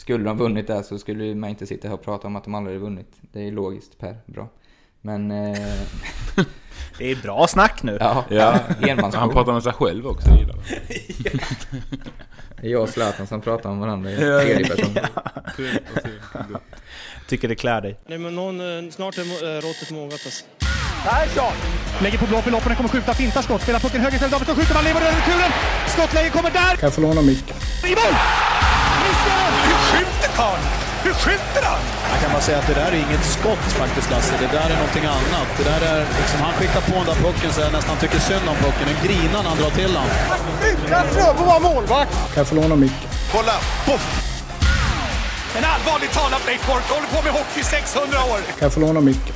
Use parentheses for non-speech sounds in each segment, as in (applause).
skulle de vunnit där så skulle man inte sitta här och prata om att de aldrig hade vunnit. Det är logiskt Per, bra. Men... Eh, (laughs) det är bra snack nu. Ja, ja. Han pratar med sig själv också gillar Det är jag och Zlatan som pratar om varandra i tredje person. Ja. Tycker det klär dig. Nej men någon, eh, snart är eh, råttet mogat alltså. Persson! Lägger på blå för loppen, kommer skjuta, fintar skott, spelar pucken höger istället, Davidsson skjuter, man lever över returen! Skottläge kommer där! Kan jag få låna micken? I mål! Karln? Hur skjuter han? Jag kan bara säga att det där är inget skott faktiskt Lasse, det där är någonting annat. Det där är liksom, han skickar på den där pucken så jag nästan tycker synd om pucken. Den grinar när han drar till den. Utan Fröbo var målvakt! Kan jag få låna micken? Kolla! Poff! En allvarligt talat Leif Boork, håller på med hockey i 600 år! Kan jag få låna micken?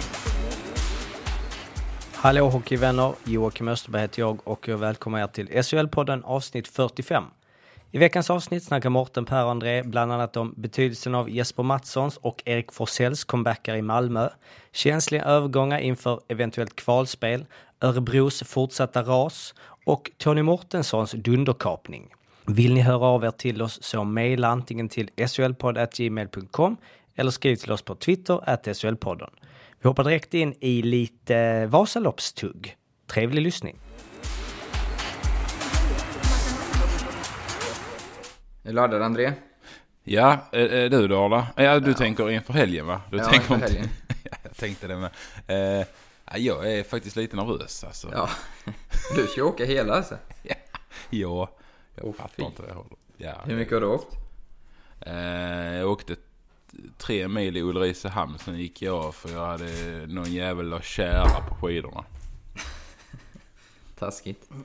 Hallå hockeyvänner! Joakim Österberg heter jag och jag välkomnar er till SHL-podden avsnitt 45. I veckans avsnitt snackar Morten, Per och André bland annat om betydelsen av Jesper Mattssons och Erik Forsells comebackar i Malmö, känsliga övergångar inför eventuellt kvalspel, Örebros fortsatta ras och Tony Mortenssons dunderkapning. Vill ni höra av er till oss så mejla antingen till solpodd.gmail.com eller skriv till oss på Twitter, att solpodden. Vi hoppar direkt in i lite Vasaloppstugg. Trevlig lyssning! Är laddad André? Ja, är, du då Arla? Ja, du ja. tänker inför helgen va? Du ja, tänker inför helgen. (laughs) jag tänkte det med. Eh, jag är faktiskt lite nervös alltså. Ja, du ska åka hela alltså? (laughs) ja, ja, jag oh, fattar inte det. Ja, Hur mycket har du åkt? Eh, jag åkte tre mil i Ulricehamn, sen gick jag av för jag hade någon jävel att kära på skidorna. Taskigt. (laughs)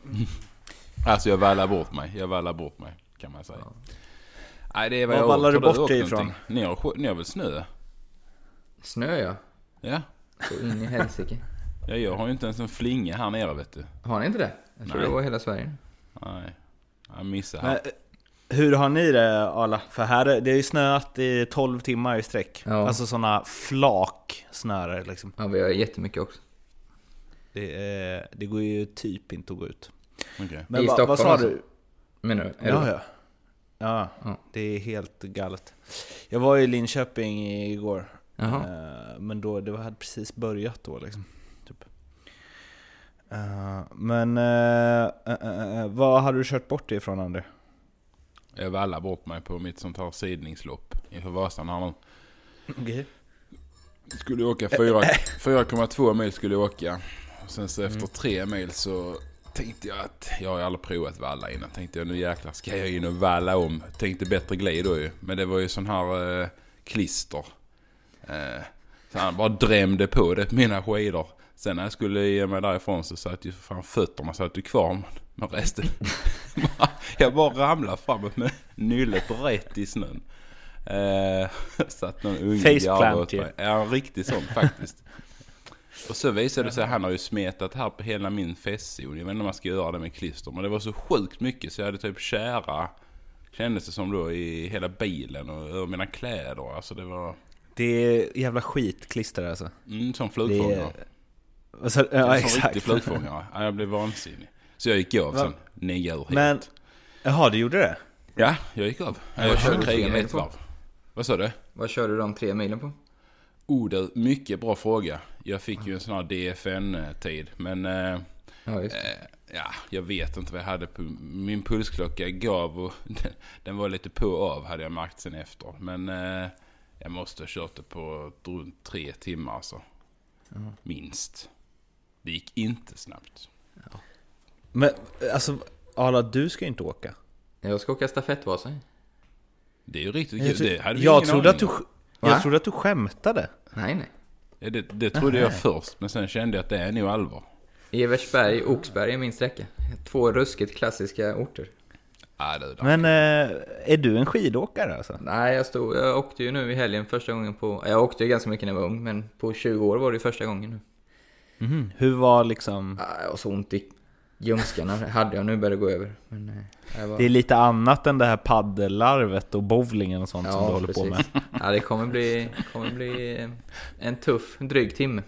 Alltså jag vallar bort mig, jag vallar bort mig kan man säga. Ja. Nej, det är vad Var jag vallar du bort dig ifrån? Ni har, ni har väl snö? Snö ja. Ja. Så in i helsike. Ja, jag har ju inte ens en flinga här nere vet du. Har ni inte det? Jag tror det var hela Sverige. Nej, jag missade här. Men, hur har ni det Arla? För här är, det är ju snöat i 12 timmar i sträck. Ja. Alltså sådana flak snöre liksom. Ja, vi har jättemycket också. Det, är, det går ju typ inte att gå ut. Okay. Men va, vad sa du? Menar du? Ja, ja. Ja, ja, det är helt galet. Jag var i Linköping igår. Jaha. Eh, men då, det hade precis börjat då liksom. Typ. Eh, men uh, vad hade du kört bort ifrån André? Jag vallar bort mig på mitt sånt här sidningslopp inför Vasan här nu. Okay. Skulle åka 4,2 mil skulle jag åka. Sen så efter mm. tre mil så tänkte jag att jag har aldrig provat valla innan. Tänkte jag nu jäklar ska jag in och valla om. Tänkte bättre glid då ju. Men det var ju sån här eh, klister. Eh, så han bara drämde på det på mina skidor. Sen när jag skulle ge mig därifrån så satt ju fan fötterna satt ju kvar. Men resten. (laughs) jag bara ramlade framåt med nyllet rätt i snön. Eh, (laughs) satt någon unge Faceplant ju. Ja, en riktig sån faktiskt. Och så visade det sig att han har ju smetat här på hela min festzon. Jag vet inte om man ska göra det med klister. Men det var så sjukt mycket så jag hade typ kära. Kändes det som då i hela bilen och över mina kläder. Alltså det var... Det är jävla skitklister alltså. Mm, som flugfångare. Det... Så, ja, som exakt. riktig flugfångare. Ja, jag blev vansinnig. Så jag gick av sen. Nio ur Men, jaha du gjorde det? Ja, jag gick av. Jag, jag körde kriget ett varv. Vad sa du? Vad körde du de tre milen på? Oh, det, mycket bra fråga. Jag fick ju en sån här DFN-tid. Men eh, ja, eh, ja, jag vet inte vad jag hade på. Min pulsklocka gav och den, (laughs) den var lite på och av hade jag märkt sen efter. Men eh, jag måste ha kört det på runt tre timmar alltså. Mm. Minst. Det gick inte snabbt. Ja. Men alltså, Arla, du ska inte åka. Jag ska åka stafettvasa. Det är ju riktigt kul. Det hade vi jag ingen trodde aning att du, Jag trodde att du skämtade. Nej, nej. Det, det trodde jag först, men sen kände jag att det är nog allvar. Eversberg, Oxberg är min sträcka. Två ruskigt klassiska orter. Ja, det är men äh, är du en skidåkare alltså? Nej, jag, stod, jag åkte ju nu i helgen första gången på... Jag åkte ju ganska mycket när jag var ung, men på 20 år var det första gången nu. Mm. Hur var liksom... Ja, jag har så ont i ljumskarna, hade jag nu börjat gå över. Men, eh, var... Det är lite annat än det här paddellarvet och bowlingen och sånt ja, som du håller precis. på med. Ja, det kommer bli, kommer bli en tuff, dryg timme.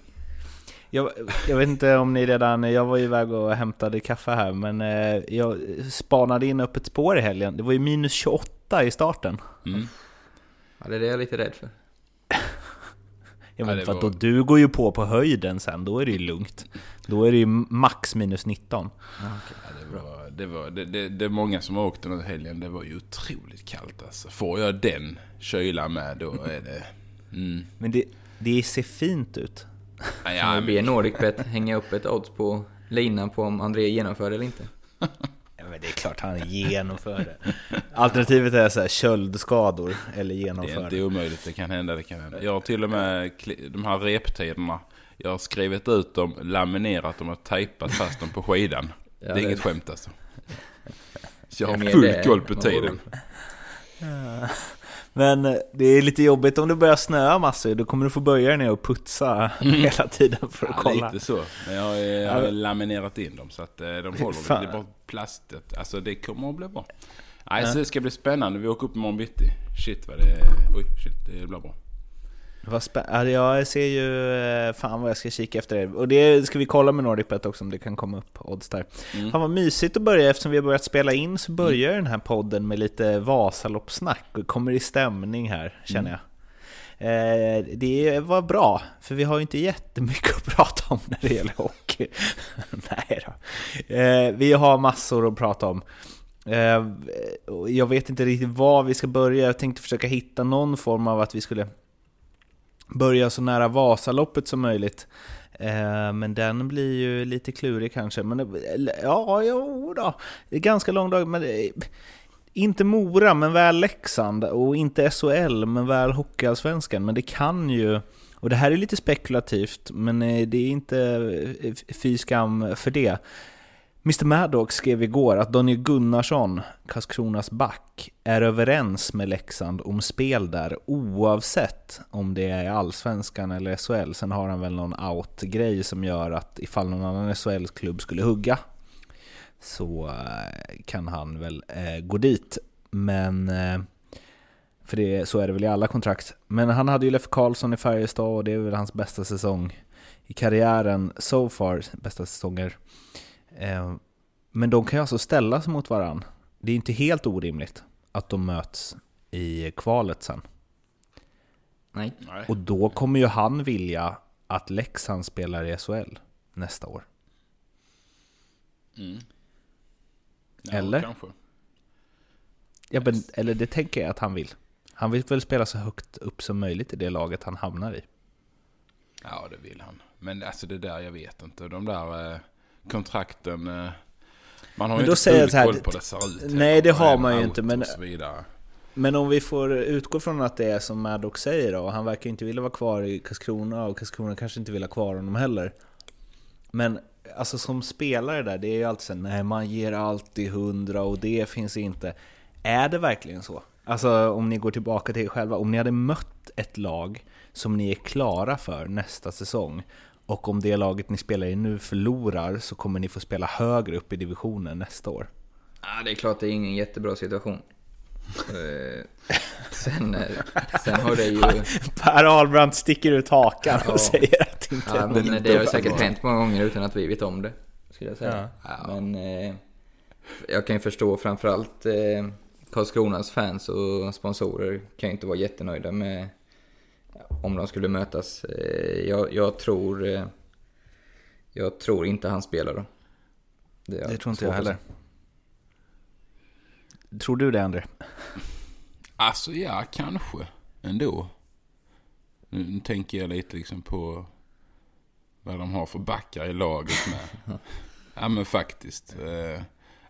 Jag, jag, vet inte om ni redan, jag var iväg och hämtade kaffe här, men eh, jag spanade in upp ett spår i helgen. Det var ju minus 28 i starten. Mm. Ja, det är det jag är lite rädd för. Ja, men det för att var- då, du går ju på på höjden sen, då är det ju lugnt. Då är det ju max minus 19. Ja, det, var, det, var, det, det, det är många som har åkt den här helgen. Det var ju otroligt kallt alltså. Får jag den kylan med då är det... Mm. Men det, det ser fint ut. Ja, ja, vi men, be Nordicbet hänga upp ett odds på linan på om André genomför det eller inte? (laughs) Men det är klart han genomför det. (laughs) Alternativet är så här köldskador eller det är genomför inte omöjligt. Det kan hända, det kan hända. Jag har till och med de här reptiderna. Jag har skrivit ut dem, laminerat dem och tejpat fast dem på skidan. Ja, det är det- inget skämt alltså. (laughs) Så jag har full koll på tiden. Men det är lite jobbigt om det börjar snöa massor, då kommer du få böja ner och putsa (laughs) hela tiden för att Ja, kolla. lite så. Men jag, har- jag har laminerat in dem så att eh, de håller. Fan. Det är bara plastet. Alltså det kommer att bli bra. Nej, så det ska bli spännande. Vi åker upp imorgon bitti. Shit vad det... Oj, shit. Det blir bra. Vad spä- ja, jag ser ju eh, fan vad jag ska kika efter det. Och det ska vi kolla med Nordicbet också om det kan komma upp odds där. Mm. Fan vad mysigt att börja, eftersom vi har börjat spela in så börjar den här podden med lite Vasaloppssnack och kommer i stämning här känner jag. Eh, det var bra, för vi har ju inte jättemycket att (laughs) prata om när det gäller hockey. (laughs) Nej då. Eh, vi har massor att prata om. Eh, jag vet inte riktigt var vi ska börja, jag tänkte försöka hitta någon form av att vi skulle börja så nära Vasaloppet som möjligt. Eh, men den blir ju lite klurig kanske. Men det- ja, jo då. Det är ganska lång dag, men det, inte Mora, men väl Leksand. Och inte SHL, men väl Hockeyallsvenskan. Men det kan ju... Och det här är lite spekulativt, men det är inte fy skam för det. Mr Maddox skrev igår att Daniel Gunnarsson, Karlskronas back, är överens med Leksand om spel där oavsett om det är i Allsvenskan eller SHL. Sen har han väl någon out-grej som gör att ifall någon annan SHL-klubb skulle hugga så eh, kan han väl eh, gå dit. Men... Eh, för det, så är det väl i alla kontrakt. Men han hade ju Leif Karlsson i Färjestad och det är väl hans bästa säsong i karriären so far, bästa säsonger. Eh, Men de kan ju alltså ställas mot varann. Det är inte helt orimligt att de möts i kvalet sen. Nej. Nej. Och då kommer ju han vilja att Leksand spelar i SHL nästa år. Mm. Ja, Eller? Kanske. Ja, men, eller det tänker jag att han vill. Han vill väl spela så högt upp som möjligt i det laget han hamnar i. Ja, det vill han. Men alltså det där, jag vet inte. De där eh, kontrakten... Eh, man har Men ju inte full så här, koll på det ser ut. nej, det har man ju inte, men-. Men om vi får utgå från att det är som Maddox säger då, och han verkar inte vilja vara kvar i Karlskrona och Karlskrona kanske inte vill ha kvar honom heller. Men alltså som spelare där, det är ju alltid så nej man ger alltid hundra och det finns inte. Är det verkligen så? Alltså om ni går tillbaka till er själva, om ni hade mött ett lag som ni är klara för nästa säsong och om det laget ni spelar i nu förlorar så kommer ni få spela högre upp i divisionen nästa år. Ja, det är klart det är ingen jättebra situation. Eh, sen, sen har det ju... (laughs) Per Ahlbrandt sticker ut hakan Ja. och säger att det inte Ja, men någon det har säkert hänt många gånger utan att vi vet om det. Skulle jag säga. Men eh, jag kan ju förstå framförallt eh, Karlskronas fans och sponsorer kan ju inte vara jättenöjda med om de skulle mötas. Eh, jag, jag tror... Eh, jag tror inte han spelar då. är Det tror inte jag heller. Tror du det André? Alltså ja, kanske. Ändå. Nu, nu tänker jag lite liksom på vad de har för backar i laget med. (laughs) ja men faktiskt. Eh,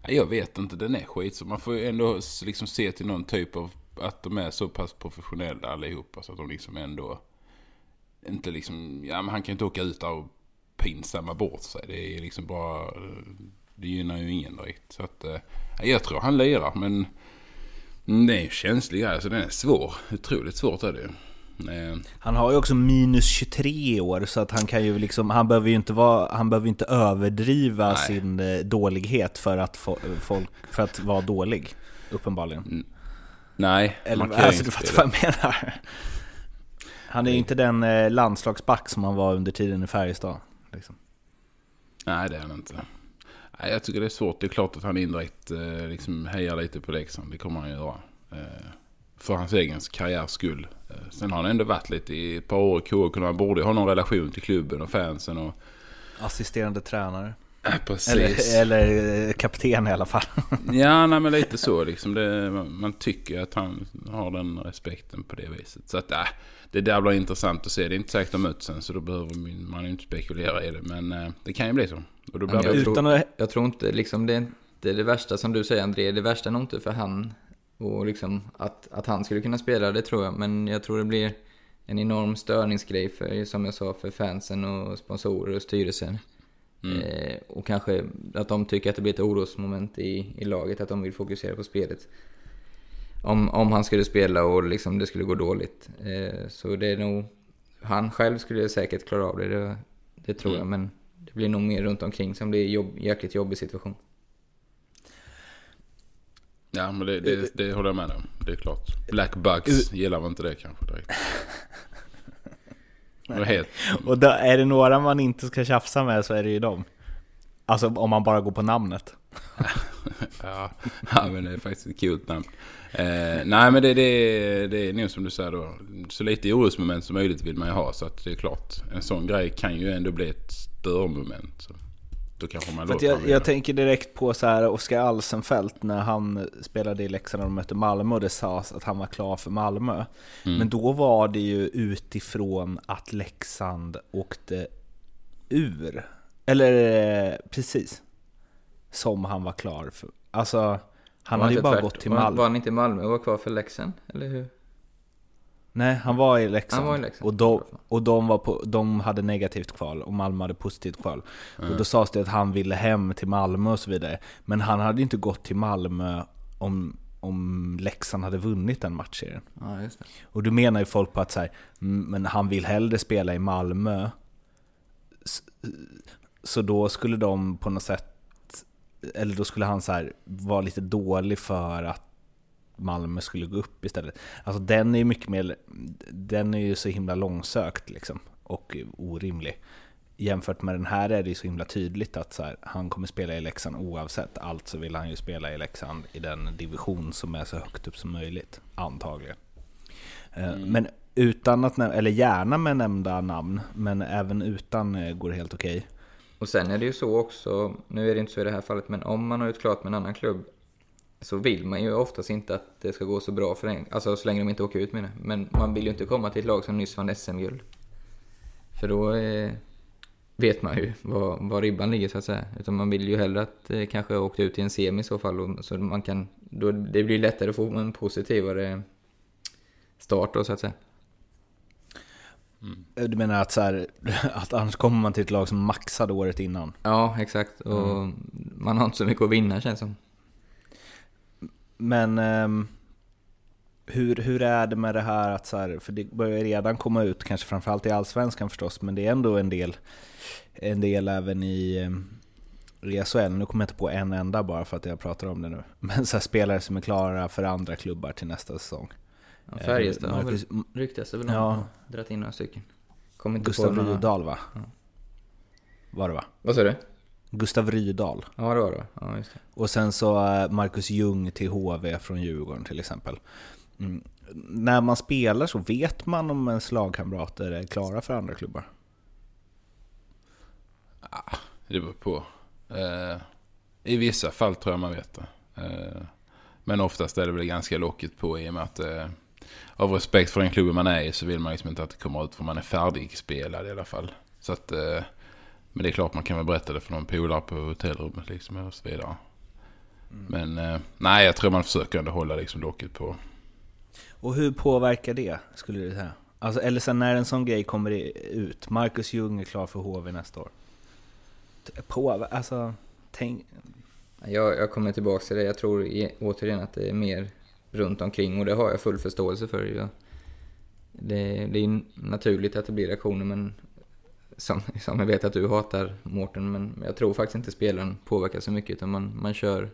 jag vet inte, den är skit. Så man får ju ändå liksom se till någon typ av att de är så pass professionella allihopa. Så att de liksom ändå inte liksom, ja men han kan inte åka ut där och pinsamma bort sig. Det är liksom bara, det gynnar ju ingen direkt. Så att, eh, jag tror han lirar men Mm, Det är ju känslig grej, så den är svår. Otroligt svårt är det ju. Eh, Han har ju också minus 23 i år så att han kan ju liksom, han behöver ju inte vara, han behöver inte överdriva Nej. sin eh, dålighet för att, få, folk, för att vara dålig. Uppenbarligen. Nej, Eller alltså du fattar vad jag menar. Han är ju inte den eh, landslagsback som han var under tiden i Färjestad. Liksom. Nej, det är han inte. Nej, jag tycker det är svårt. Det är klart att han indirekt eh, liksom hejar lite på Leksand. Det kommer han göra. Eh, för hans egen karriärs skull. Sen har han ändå varit lite i ett par år i KHK. Han borde ha någon relation till klubben och fansen. Och... Assisterande tränare. (clears throat) Precis. Eller, eller kapten i alla fall. (laughs) ja, nej, men lite så liksom. Det, man tycker att han har den respekten på det viset. Så att, äh, det där blir intressant att se. Det är inte säkert de möts sen så då behöver man inte spekulera i det. Men äh, det kan ju bli så. Och då blir jag, det... tror, att... jag tror inte liksom det är inte det värsta som du säger André. Det värsta är nog inte för han och liksom att, att han skulle kunna spela, det tror jag. Men jag tror det blir en enorm störningsgrej för, som jag sa, för fansen och sponsorer och styrelsen. Mm. Eh, och kanske att de tycker att det blir ett orosmoment i, i laget, att de vill fokusera på spelet. Om, om han skulle spela och liksom det skulle gå dåligt. Eh, så det är nog... Han själv skulle säkert klara av det, det, det tror mm. jag. Men det blir nog mer runt omkring som blir jobb, jäkligt jobbig situation. Ja, men det, det, det håller jag med om. Det är klart. Black Bugs gillar man inte det kanske direkt. (laughs) helt... Och då, är det några man inte ska tjafsa med så är det ju dem. Alltså om man bara går på namnet. (laughs) ja, ja, men det är faktiskt ett kul namn. Eh, nej, men det, det, det är nog som du säger då. Så lite orosmoment som möjligt vill man ju ha. Så att det är klart, en sån grej kan ju ändå bli ett störmoment. Så. Då kanske man låter jag, jag tänker direkt på så här Oskar Alsenfelt när han spelade i Leksand och mötte Malmö och det sades att han var klar för Malmö. Mm. Men då var det ju utifrån att Leksand åkte ur. Eller precis. Som han var klar för. Alltså, han hade ju bara tvärt. gått till Malmö. Var han inte i Malmö och var kvar för Leksand? Eller hur? Nej, han var i Leksand. Var i Leksand. Och, de, och de, var på, de hade negativt kval och Malmö hade positivt kval. Mm. Och då sades det att han ville hem till Malmö och så vidare. Men han hade inte gått till Malmö om, om Leksand hade vunnit den matchserien. Ja, just det. Och då menar ju folk på att så här, men han vill hellre spela i Malmö. Så då skulle de på något sätt, eller då skulle han så här, vara lite dålig för att Malmö skulle gå upp istället. Alltså den är ju mycket mer, den är ju så himla långsökt liksom och orimlig. Jämfört med den här är det ju så himla tydligt att så här, han kommer spela i Leksand oavsett. Alltså vill han ju spela i Leksand i den division som är så högt upp som möjligt, antagligen. Eh, mm. Men utan att, eller gärna med nämnda namn, men även utan eh, går det helt okej. Okay. Och sen är det ju så också, nu är det inte så i det här fallet, men om man har gjort klart med en annan klubb så vill man ju oftast inte att det ska gå så bra för en, alltså så länge de inte åker ut med det. Men man vill ju inte komma till ett lag som nyss vann SM-guld. För då eh, vet man ju var, var ribban ligger så att säga. Utan man vill ju hellre att eh, kanske åka ut i en semi i så fall. Och, så man kan, då, det blir lättare att få en positivare start då så att säga. Mm. Du menar att, så här, (laughs) att annars kommer man till ett lag som maxade året innan? Ja, exakt. Och mm. man har inte så mycket att vinna känns som. Men um, hur, hur är det med det här att så här, för det börjar redan komma ut, kanske framförallt i Allsvenskan förstås, men det är ändå en del, en del även i, i SHL. Nu kommer jag inte på en enda bara för att jag pratar om det nu. (laughs) Men så här, spelare som är klara för andra klubbar till nästa säsong. Ja, Färjestad har väl ryktats väl ja. dragit in några stycken. Gustav Rydahl va? Ja. Var det va? Vad sa du? Gustav Rydahl. Ja, det var det. Ja, just det. Och sen så eh, Marcus Ljung till HV från Djurgården till exempel. Mm. När man spelar så vet man om ens lagkamrater är klara för andra klubbar? Ja, det beror på. Eh, I vissa fall tror jag man vet det. Eh, men oftast är det väl ganska lockigt på i och med att eh, av respekt för den klubben man är i så vill man liksom inte att det kommer ut för man är färdigspelad i alla fall. Så att eh, men det är klart man kan väl berätta det för någon polare på hotellrummet liksom och så vidare. Mm. Men eh, nej, jag tror man försöker ändå hålla liksom locket på. Och hur påverkar det, skulle du säga? Alltså, eller sen när en sån grej kommer ut, Marcus Ljung är klar för HV nästa år. På, alltså, tänk... Jag, jag kommer tillbaka till det, jag tror återigen att det är mer runt omkring och det har jag full förståelse för. Jag, det, det är naturligt att det blir reaktioner men som, som jag vet att du hatar Mårten, men jag tror faktiskt inte spelaren påverkar så mycket utan man, man kör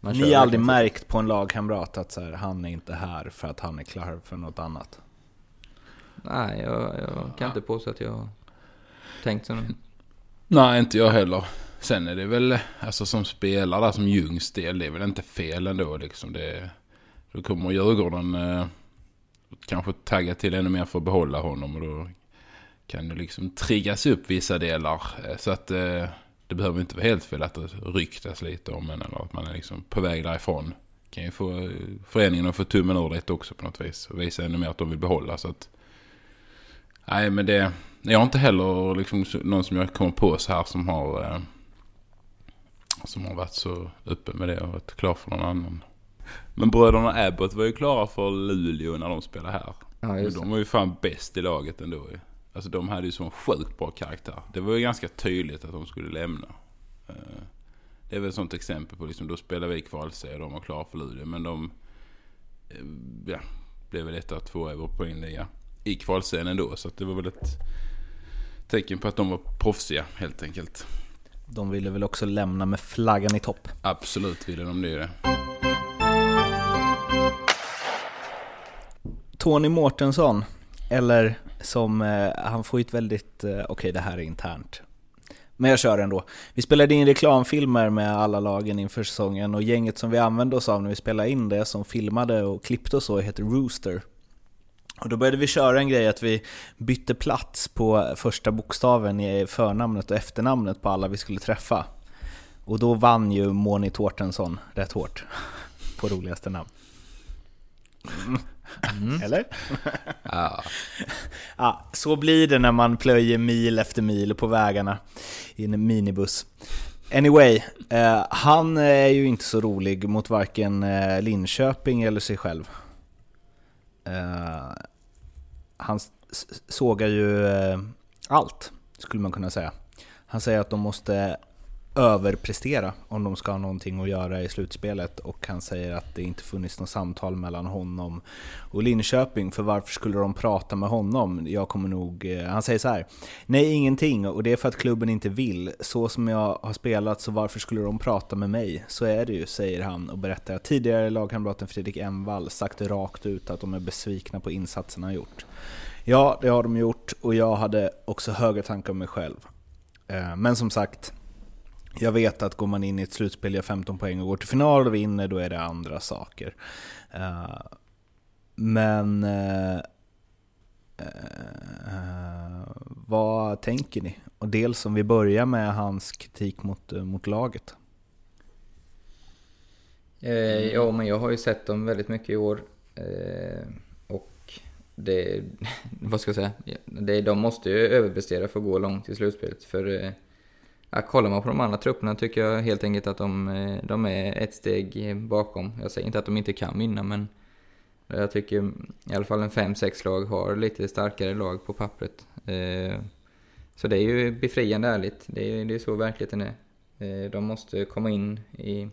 man Ni har aldrig märkt på en lagkamrat att så här, han är inte här för att han är klar för något annat? Nej, jag, jag kan inte påstå att jag har tänkt så. Nej, inte jag heller. Sen är det väl, alltså som spelare, som Ljungs del, det är väl inte fel ändå liksom. Det, Då kommer Djurgården eh, kanske tagga till ännu mer för att behålla honom. Och då kan det liksom triggas upp vissa delar. Eh, så att eh, det behöver inte vara helt fel att det ryktas lite om en eller att man är liksom på väg därifrån. Kan ju få eh, föreningen att få tummen ur det också på något vis. Och visa ännu mer att de vill behålla. Så att, nej men det, jag har inte heller liksom någon som jag kommer på så här som har, eh, som har varit så öppen med det och varit klar för någon annan. Men bröderna Abbott var ju klara för Luleå när de spelade här. Ja, just de var ju fan bäst i laget ändå ju. Alltså de hade ju sån sjukt bra karaktär. Det var ju ganska tydligt att de skulle lämna. Eh, det är väl ett sånt exempel på liksom, då spelar vi kvalserie och de var klara för Luleå. Men de eh, ja, blev väl etta, två i vår poängliga i kvalserien ändå. Så det var väl ett tecken på att de var proffsiga helt enkelt. De ville väl också lämna med flaggan i topp. Absolut ville de det. Tony Mårtensson, eller som, eh, han får ju ett väldigt, eh, okej okay, det här är internt. Men jag kör ändå. Vi spelade in reklamfilmer med alla lagen inför säsongen och gänget som vi använde oss av när vi spelade in det, som filmade och klippte och så, heter Rooster. Och då började vi köra en grej att vi bytte plats på första bokstaven i förnamnet och efternamnet på alla vi skulle träffa. Och då vann ju Moni Tårtensson rätt hårt (laughs) på roligaste namn. Mm. Eller? (laughs) Ja. ja. Så blir det när man plöjer mil efter mil på vägarna i en minibuss. Anyway, eh, han är ju inte så rolig mot varken eh, Linköping eller sig själv. Eh, han sågar ju allt, skulle man kunna säga. Han säger att de måste överprestera om de ska ha någonting att göra i slutspelet och han säger att det inte funnits något samtal mellan honom och Linköping för varför skulle de prata med honom? Jag kommer nog... Eh, han säger så här. Nej, ingenting och det är för att klubben inte vill. Så som jag har spelat så varför skulle de prata med mig? Så är det ju, säger han och berättar att tidigare lagkamraten Fredrik Envall sagt rakt ut att de är besvikna på insatserna han gjort. Ja, det har de gjort och jag hade också höga tankar om mig själv. Eh, men som sagt, jag vet att går man in i ett slutspel, gör 15 poäng och går till final och vinner, då är det andra saker. Uh, men... Uh, uh, vad tänker ni? Och dels om vi börjar med hans kritik mot, mot laget. Eh, ja, men jag har ju sett dem väldigt mycket i år. Eh, och det, (laughs) vad ska jag säga, det, de måste ju överprestera för att gå långt i slutspelet. För Ja, kollar man på de andra trupperna tycker jag helt enkelt att de, eh, de är ett steg bakom. Jag säger inte att de inte kan vinna, men jag tycker i alla fall en 5-6 lag har lite starkare lag på pappret. Eh, så det är ju befriande ärligt. Det är, det är så verkligheten är. Eh, de måste komma in i,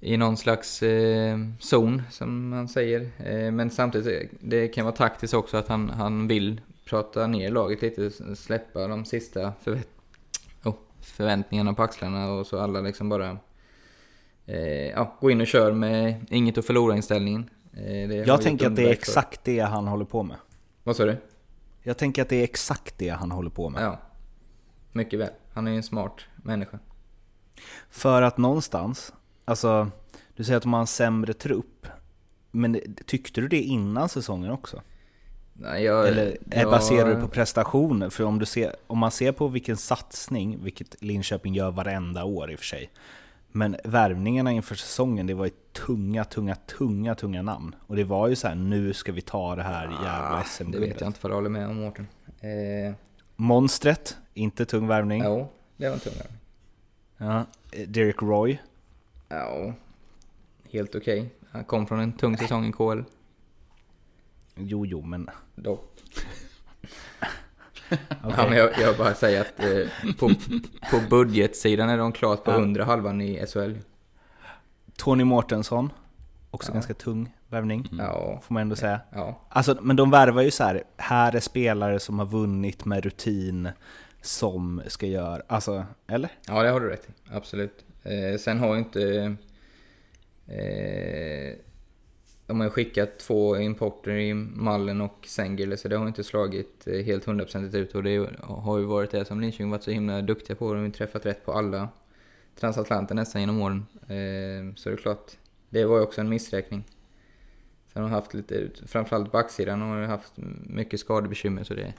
i någon slags zon, som man säger. Men samtidigt, det kan vara taktiskt också att han, han vill prata ner laget lite, släppa de sista förvänt förväntningarna på axlarna och så alla liksom bara eh, ja, gå in och kör med inget att förlora inställningen. Eh, jag tänker att det är exakt det han håller på med. Vad sa du? Jag tänker att det är exakt det han håller på med. Ja, mycket väl. Han är ju en smart människa. För att någonstans, alltså du säger att de har en sämre trupp. Men tyckte du det innan säsongen också? Nej, jag, Eller jag... baserar du på prestationer? För om, du ser, om man ser på vilken satsning, vilket Linköping gör varenda år i och för sig, men värvningarna inför säsongen, det var ju tunga, tunga, tunga, tunga namn. Och det var ju så här, nu ska vi ta det här jävla sm Det vet jag inte för jag håller med om Mårten. Eh... Monstret, inte tung värvning. Jo, det var en tung värvning. Ja, Derek Roy. Ja, helt okej. Okay. Han kom från en tung säsong i KL. Jo, jo, men... Då. okay. (laughs) ja, men jag, jag bara säger att eh, på, (laughs) på budgetsidan är de klart på ja. undre halvan i SHL. Tony Mårtensson, också ja. ganska tung värvning, mm. ja. får man ändå säga. Ja. Alltså, men de värvar ju så här, här är spelare som har vunnit med rutin som ska göra, alltså, eller? Ja, det har du rätt i, absolut. Eh, sen har inte... Eh, de har skickat två importer i Mallen och Sengele så det har inte slagit eh, helt hundraprocentigt ut och det har ju varit det som Linköping varit så himla duktiga på. De har träffat rätt på alla transatlanter nästan genom åren. Eh, så det är klart, det var ju också en missräkning. Sen har de haft lite, framförallt backsidan har haft mycket skadebekymmer så det,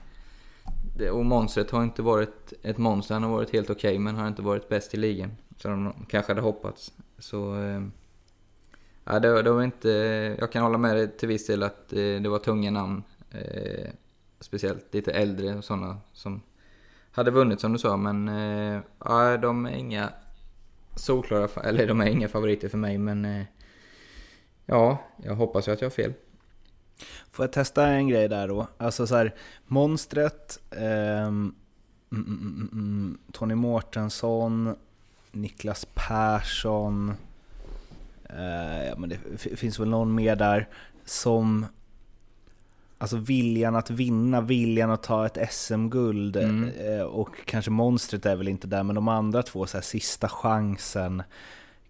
det och monstret har inte varit ett monster, han har varit helt okej okay, men har inte varit bäst i ligan. Så de kanske hade hoppats. Så... Eh, Ja, det, det var inte... Jag kan hålla med dig till viss del att det var tunga namn. Eh, speciellt lite äldre och sådana som hade vunnit som du sa, men eh, ja, de är inga solklara, eller de är inga favoriter för mig, men eh, ja, jag hoppas ju att jag har fel. Får jag testa en grej där då? Alltså så här, monstret, eh, mm, mm, mm, Tony Mårtensson, Niklas Persson, eh, ja, men det finns väl någon mer där som Alltså viljan att vinna, viljan att ta ett SM-guld mm. Eh, och kanske monstret är väl inte där, men de andra två, så här, sista chansen.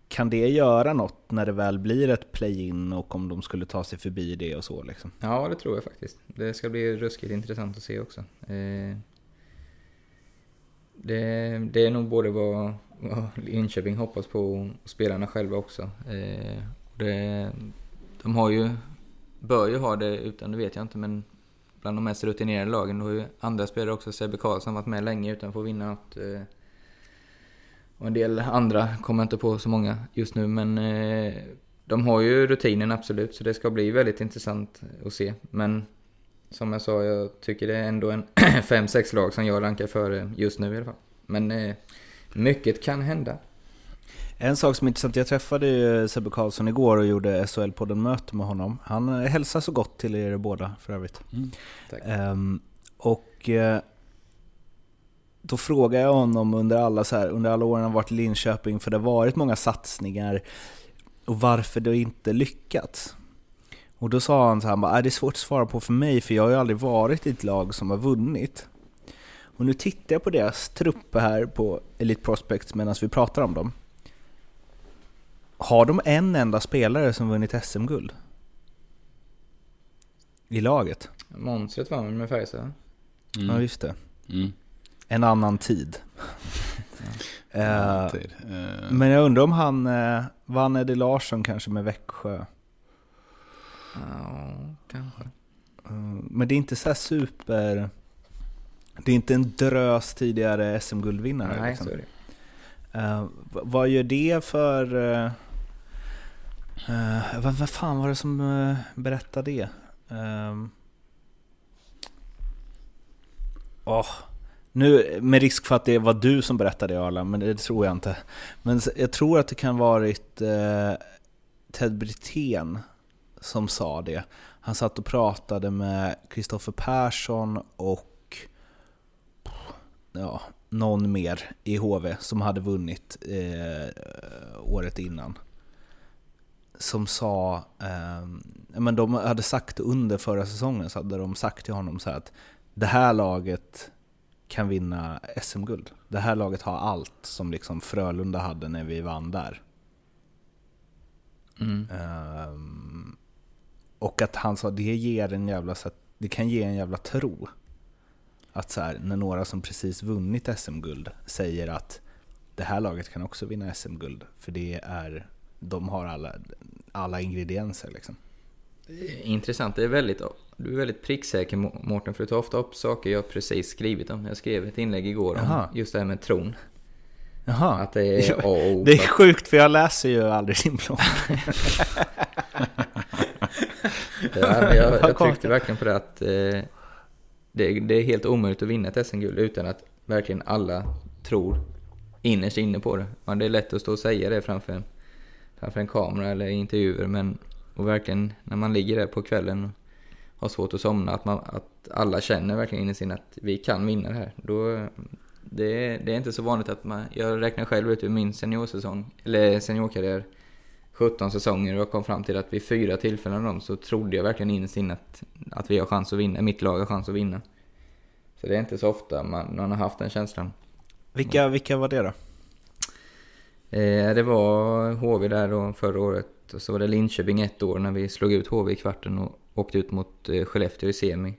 Kan det göra något när det väl blir ett play-in och om de skulle ta sig förbi det och så liksom? Ja, det tror jag faktiskt. Det ska bli ruskigt intressant att se också. Eh, det, det är nog både vad, Linköping hoppas på och spelarna själva också. Eh, det, de har ju bör ju ha det, utan det vet jag inte, men bland de mest rutinerade lagen. Då har ju andra spelare också, Sebbe Karlsson, varit med länge utan att få vinna något. Eh, och en del andra kommer jag inte på så många just nu, men eh, de har ju rutinen absolut, så det ska bli väldigt intressant att se. Men som jag sa, jag tycker det är ändå en (clears throat) 5-6 lag som jag rankar före just nu i alla fall. Men eh, mycket kan hända. En sak som är intressant, jag träffade Sebbe Karlsson igår och gjorde SHL-podden-möte med honom. Han eh, hälsar så gott till er båda för övrigt. Mm, um, och uh, då frågade jag honom under alla, så här, under alla åren han varit i Linköping, för det har varit många satsningar, och varför det inte lyckats. Och då sa han så här, det är svårt att svara på för mig, för jag har ju aldrig varit i ett lag som har vunnit. Och nu tittar jag på deras trupper här på Elite Prospects medan vi pratar om dem. Har de en enda spelare som vunnit SM-guld? I laget? Monstret vann med Färjestad. Mm. Ja, just det. Mm. En annan tid. (laughs) uh, tid. Uh. Men jag undrar om han uh, vann Eddie Larsson kanske med Växjö? Ja, kanske. Uh, men det är inte så super... Det är inte en drös tidigare SM-guldvinnare. Nej, liksom. så är det. Uh, vad gör det för... Uh, Uh, vad, vad fan var det som uh, berättade det? Um, oh, nu, med risk för att det var du som berättade det Arla, men det tror jag inte. Men jag tror att det kan varit Ted Brithén som sa det. Han satt och pratade med Kristoffer Persson och ja, någon mer i HV som hade vunnit eh, året innan som sa, eh, men de hade sagt under förra säsongen så hade de sagt till honom så att det här laget kan vinna SM-guld. Det här laget har allt som liksom Frölunda hade när vi vann där. Mm. Um, och att han sa det ger en jävla, det kan ge en jävla tro. Att så här, när några som precis vunnit SM-guld säger att det här laget kan också vinna SM-guld. För det är de har alla, alla ingredienser liksom. Intressant, det är väldigt, du är väldigt pricksäker Mårten, för du tar ofta upp saker jag precis skrivit om. Jag skrev ett inlägg igår om just det här med tron. Jaha. Att det är (laughs) A och O. Det är sjukt för jag läser ju aldrig din blogg. (laughs) ja, jag, jag tryckte verkligen på det att eh, det, det, är helt omöjligt att vinna ett SM-guld utan att verkligen alla tror innerst inne på det. Ja, det är lätt att stå och säga det framför en framför en kamera eller intervjuer. Men och verkligen när man ligger där på kvällen och har svårt att somna, att, man, att alla känner verkligen inne sin att vi kan vinna det här. Då, det, det är inte så vanligt att man, jag räknar själv ut ur min seniorsäsong, eller seniorkarriär, 17 säsonger och jag kom fram till att vid fyra tillfällen av dem så trodde jag verkligen innerst inne att, att vi har chans att vinna, mitt lag har chans att vinna. Så det är inte så ofta man, man har haft den känslan. Vilka, vilka var det då? Eh, det var HV där då förra året och så var det Linköping ett år när vi slog ut HV i kvarten och åkte ut mot eh, Skellefteå i semi.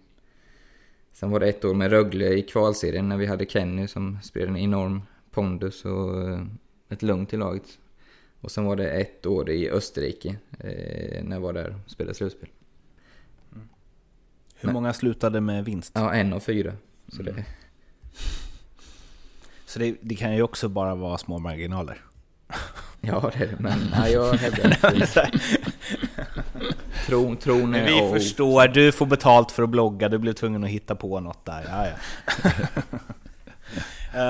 Sen var det ett år med Rögle i kvalserien när vi hade Kenny som spelade en enorm pondus och eh, ett lugnt i laget. Och sen var det ett år i Österrike eh, när jag var där och spelade slutspel. Hur många slutade med vinst? Ja, en av fyra. Så det, Så det, det kan ju också bara vara små marginaler. (laughs) ja, det är det. Men nej, jag (laughs) hävdar inte. Tron, tron är Vi och förstår, du får betalt för att blogga, du blev tvungen att hitta på något där. Ja, ja.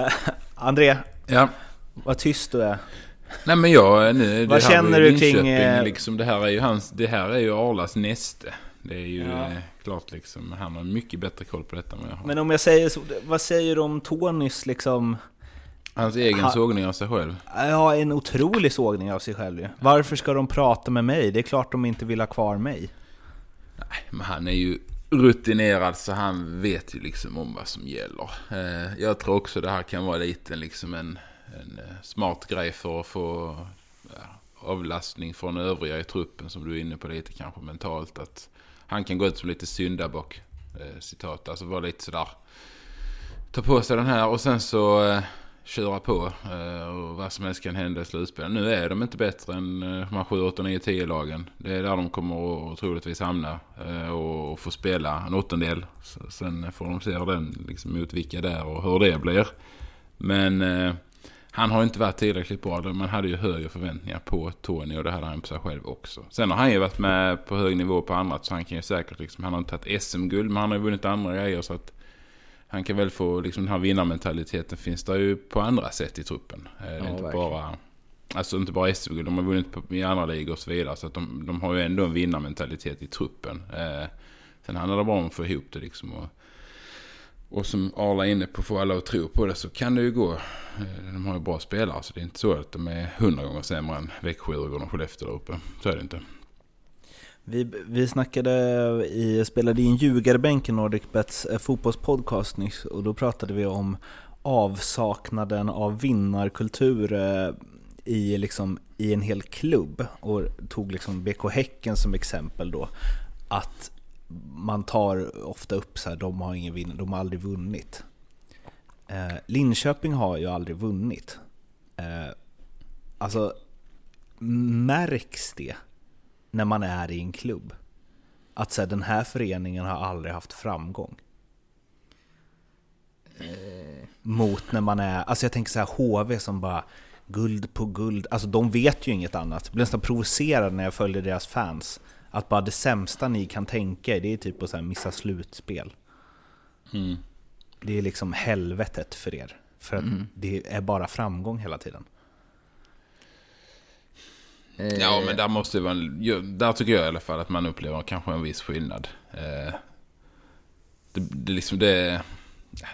uh, (laughs) André, Ja. vad tyst du är. Nej men jag, nu, Vad känner du Linköping, kring, eh, Liksom, det, här är ju hans, det här är ju Arlas näste. Det är ju Ja. eh, klart liksom, han har mycket bättre koll på detta än vad jag har. Men om jag säger så, vad säger du om Tonys liksom... Hans egen Ha- sågning av sig själv. Ja, en otrolig sågning av sig själv ju. Varför ska de prata med mig? Det är klart de inte vill ha kvar mig. Men han är ju rutinerad så han vet ju liksom om vad som gäller. Eh, jag tror också det här kan vara lite liksom en, en eh, smart grej för att få ja, avlastning från övriga i truppen som du är inne på lite kanske mentalt. Att han kan gå ut som lite syndabock. Eh, citat, alltså vara lite sådär. Ta på sig den här och sen så eh, köra på. Eh, och vad som helst kan hända i slutspelet. Nu är de inte bättre än eh, de här 7, 8, 9, 10 lagen. Det är där de kommer att troligtvis hamna. Eh, och, och få spela en åttondel. Så, sen får de se hur den liksom motvicka där och hur det blir. Men eh, han har inte varit tillräckligt bra. Man hade ju högre förväntningar på Tony och det hade han på sig själv också. Sen har han ju varit med på hög nivå på annat så han kan ju säkert liksom, han har inte tagit SM-guld men han har ju vunnit andra grejer så att han kan väl få, liksom den här vinnarmentaliteten finns där ju på andra sätt i truppen. Eh, Det är Ja, inte verkligen. bara, alltså inte bara SM-guld, de har vunnit på, i andra ligor och så vidare. Så att de, de har ju ändå en vinnarmentalitet i truppen. Eh, sen handlar det bara om att få ihop det liksom. Och, och som Arla är inne på, få alla att tro på det så kan det ju gå. Eh, de har ju bra spelare så det är inte så att de är hundra gånger sämre än Växjö, Djurgården och Skellefteå där uppe. Så är det inte. Vi, vi snackade i, spelade in Ljugarbänken Nordicbets Bets eh, fotbollspodcast nyss och då pratade vi om avsaknaden av vinnarkultur eh, i, liksom, i en hel klubb och tog liksom BK Häcken som exempel då. Att man tar ofta upp så här, de har ingen vinn, de har aldrig vunnit. Eh, Linköping har ju aldrig vunnit. Eh, alltså, märks det när man är i en klubb? Att så här, den här föreningen har aldrig haft framgång. Mot när man är, alltså jag tänker så här HV som bara guld på guld, alltså de vet ju inget annat. Jag blir nästan provocerad när jag följer deras fans. Att bara det sämsta ni kan tänka er, det är typ att så här missa slutspel. Mm. Det är liksom helvetet för er. För att det är bara framgång hela tiden. Eh, Ja, men där måste det vara Där tycker jag i alla fall att man upplever kanske en viss skillnad. Eh, det, det, liksom det,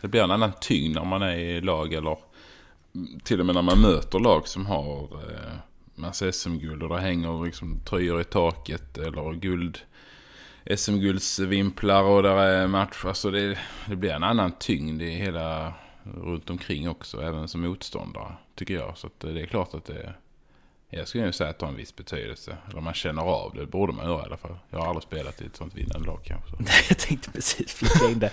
det blir en annan tyngd när man är i lag eller till och med när man möter lag som har eh, massa SM-guld och där hänger liksom tröjor i taket eller guld SM-guldsvimplar och där är match. Alltså det, det blir en annan tyngd i hela runt omkring också, även som motståndare, tycker jag. Så att det är klart att det jag skulle nog säga att det har en viss betydelse. Eller man känner av det. Det borde man göra i alla fall. Jag har aldrig spelat i ett sånt vinnande lag kanske. (laughs) Så. Jag tänkte precis flika in det.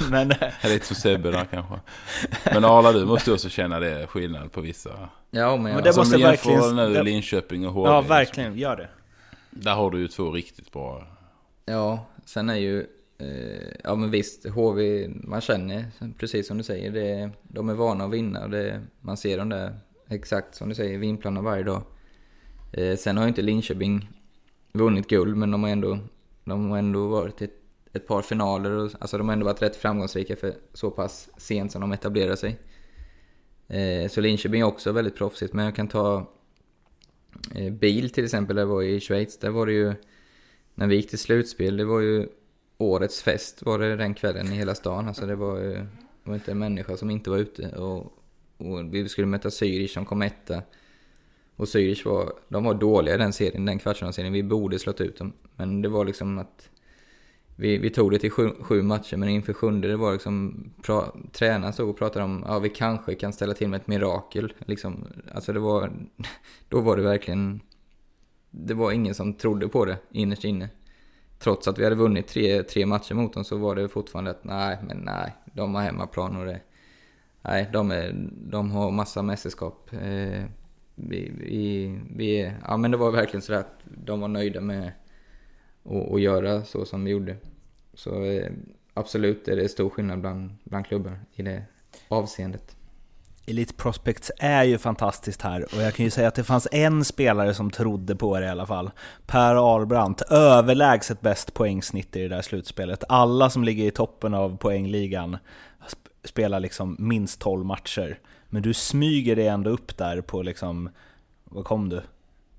(laughs) Men, men lite som Sebbe där kanske. Men Arla, du måste också känna det skillnad på vissa. Ja, men, Men det Som måste jämför verkligen- nu det- Linköping och HV. ja, liksom. verkligen, gör det. Där har du ju två riktigt bra. ja, sen är ju... Eh, ja men visst, HV, man känner, precis som du säger, det, de är vana att vinna och det, man ser dem där, exakt som du säger, vimplarna varje dag. Eh, sen har ju inte Linköping vunnit guld, men de har ändå, de har ändå varit i ett, ett par finaler och alltså de har ändå varit rätt framgångsrika för så pass sent som de etablerar sig. Eh, så Linköping är också väldigt proffsigt, men jag kan ta eh, bil till exempel, där var i Schweiz, där var det ju, när vi gick till slutspel, det var ju årets fest var det den kvällen i hela stan. Alltså det var ju, det var inte en människa som inte var ute. Och, och vi skulle möta Zürich som kom etta. Och Zürich var, de var dåliga i den serien, den kvartsfinalserien. Vi borde slått ut dem. Men det var liksom att vi, vi tog det till sju, sju matcher, men inför sjunde det var liksom, pra, tränaren stod och pratade om, ja vi kanske kan ställa till med ett mirakel. Liksom, alltså det var, (laughs) då var det verkligen, det var ingen som trodde på det innerst inne. Trots att vi hade vunnit tre, tre matcher mot dem så var det fortfarande att nej, men nej, de har hemmaplan och det, nej, de, är, de har massa mästerskap. Eh, vi, vi, vi, ja men det var verkligen så att de var nöjda med att, att göra så som vi gjorde. Så eh, absolut är det stor skillnad bland, bland klubbar i det avseendet. Elite Prospects är ju fantastiskt här och jag kan ju säga att det fanns en spelare som trodde på det i alla fall. Per Arlbrandt, överlägset bäst poängsnitt i det där slutspelet. Alla som ligger i toppen av poängligan spelar liksom minst 12 matcher. Men du smyger dig ändå upp där på liksom, vad kom du?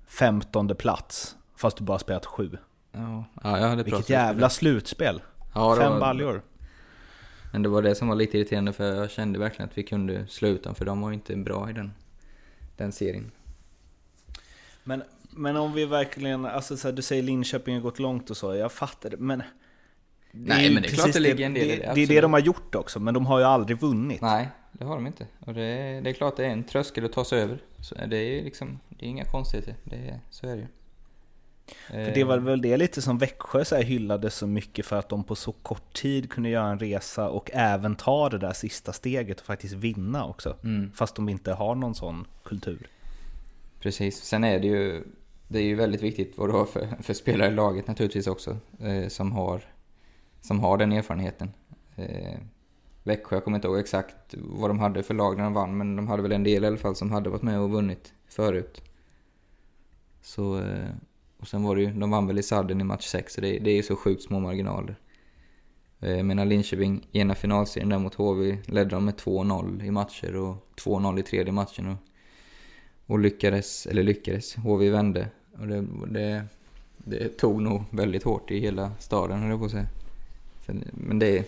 15 plats, fast du bara spelat 7. Ja, ja jag hade Vilket jävla slutspel! Ja, Fem var... baljor. Men det var det som var lite irriterande för jag kände verkligen att vi kunde sluta för de var inte bra i den, den serien. Men, men om vi verkligen, alltså så här, du säger Linköping har gått långt och så, jag fattar det, men... Nej men det är klart det ligger en del det, i det. Det är det de har gjort också, men de har ju aldrig vunnit. Nej, det har de inte. Och det, det är klart det är en tröskel att ta sig över. Så det är liksom, det är inga konstigheter. Det, så är det ju. För det var väl det lite som Växjö så hyllade så mycket för att de på så kort tid kunde göra en resa och även ta det där sista steget och faktiskt vinna också. Mm. Fast de inte har någon sån kultur. Precis. Sen är det ju, det är ju väldigt viktigt vad du har för, för spelare i laget naturligtvis också. Eh, som, har, som har den erfarenheten. Eh, Växjö, jag kommer inte ihåg exakt vad de hade för lag när de vann, men de hade väl en del i alla fall som hade varit med och vunnit förut. Så... Eh, och sen var det ju, de vann väl i sadden i match 6, så det, det är ju så sjukt små marginaler. Eh, jag menar Linköping, ena finalserien där mot HV, ledde de med 2-0 i matcher och 2-0 i tredje matchen. Och, och lyckades, eller lyckades, HV vände. Och det, det, det tog nog väldigt hårt i hela staden, höll jag på att säga. Men det,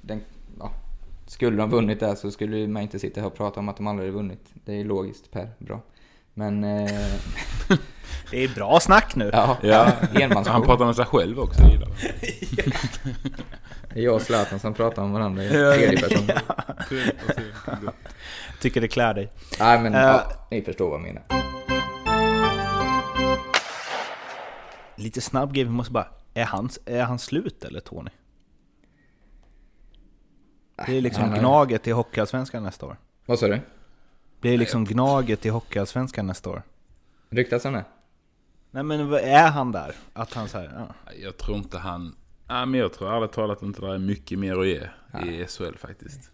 den, ja, skulle de vunnit där så skulle man inte sitta här och prata om att de aldrig vunnit. Det är logiskt, Per. Bra. Men... Eh, (laughs) det är bra snack nu. Ja, ja. Han pratar med sig själv också. (laughs) det är jag och Zlatan som pratar om varandra i tredje person. Ja. (laughs) Tycker det klär dig. Nej men, uh, ja, ni förstår vad jag menar. Lite snabb grej, vi måste bara... Är han, är han slut eller Tony? Det är liksom gnaget i Hockeyallsvenskan nästa år. Vad sa du? Det är liksom Gnaget i Hockeyallsvenskan nästa år. Ryktas han det? Nej men är han där? Att han så ja. Jag tror inte han... Nej men jag tror ärligt talat inte det är mycket mer att ge ja. i SHL faktiskt.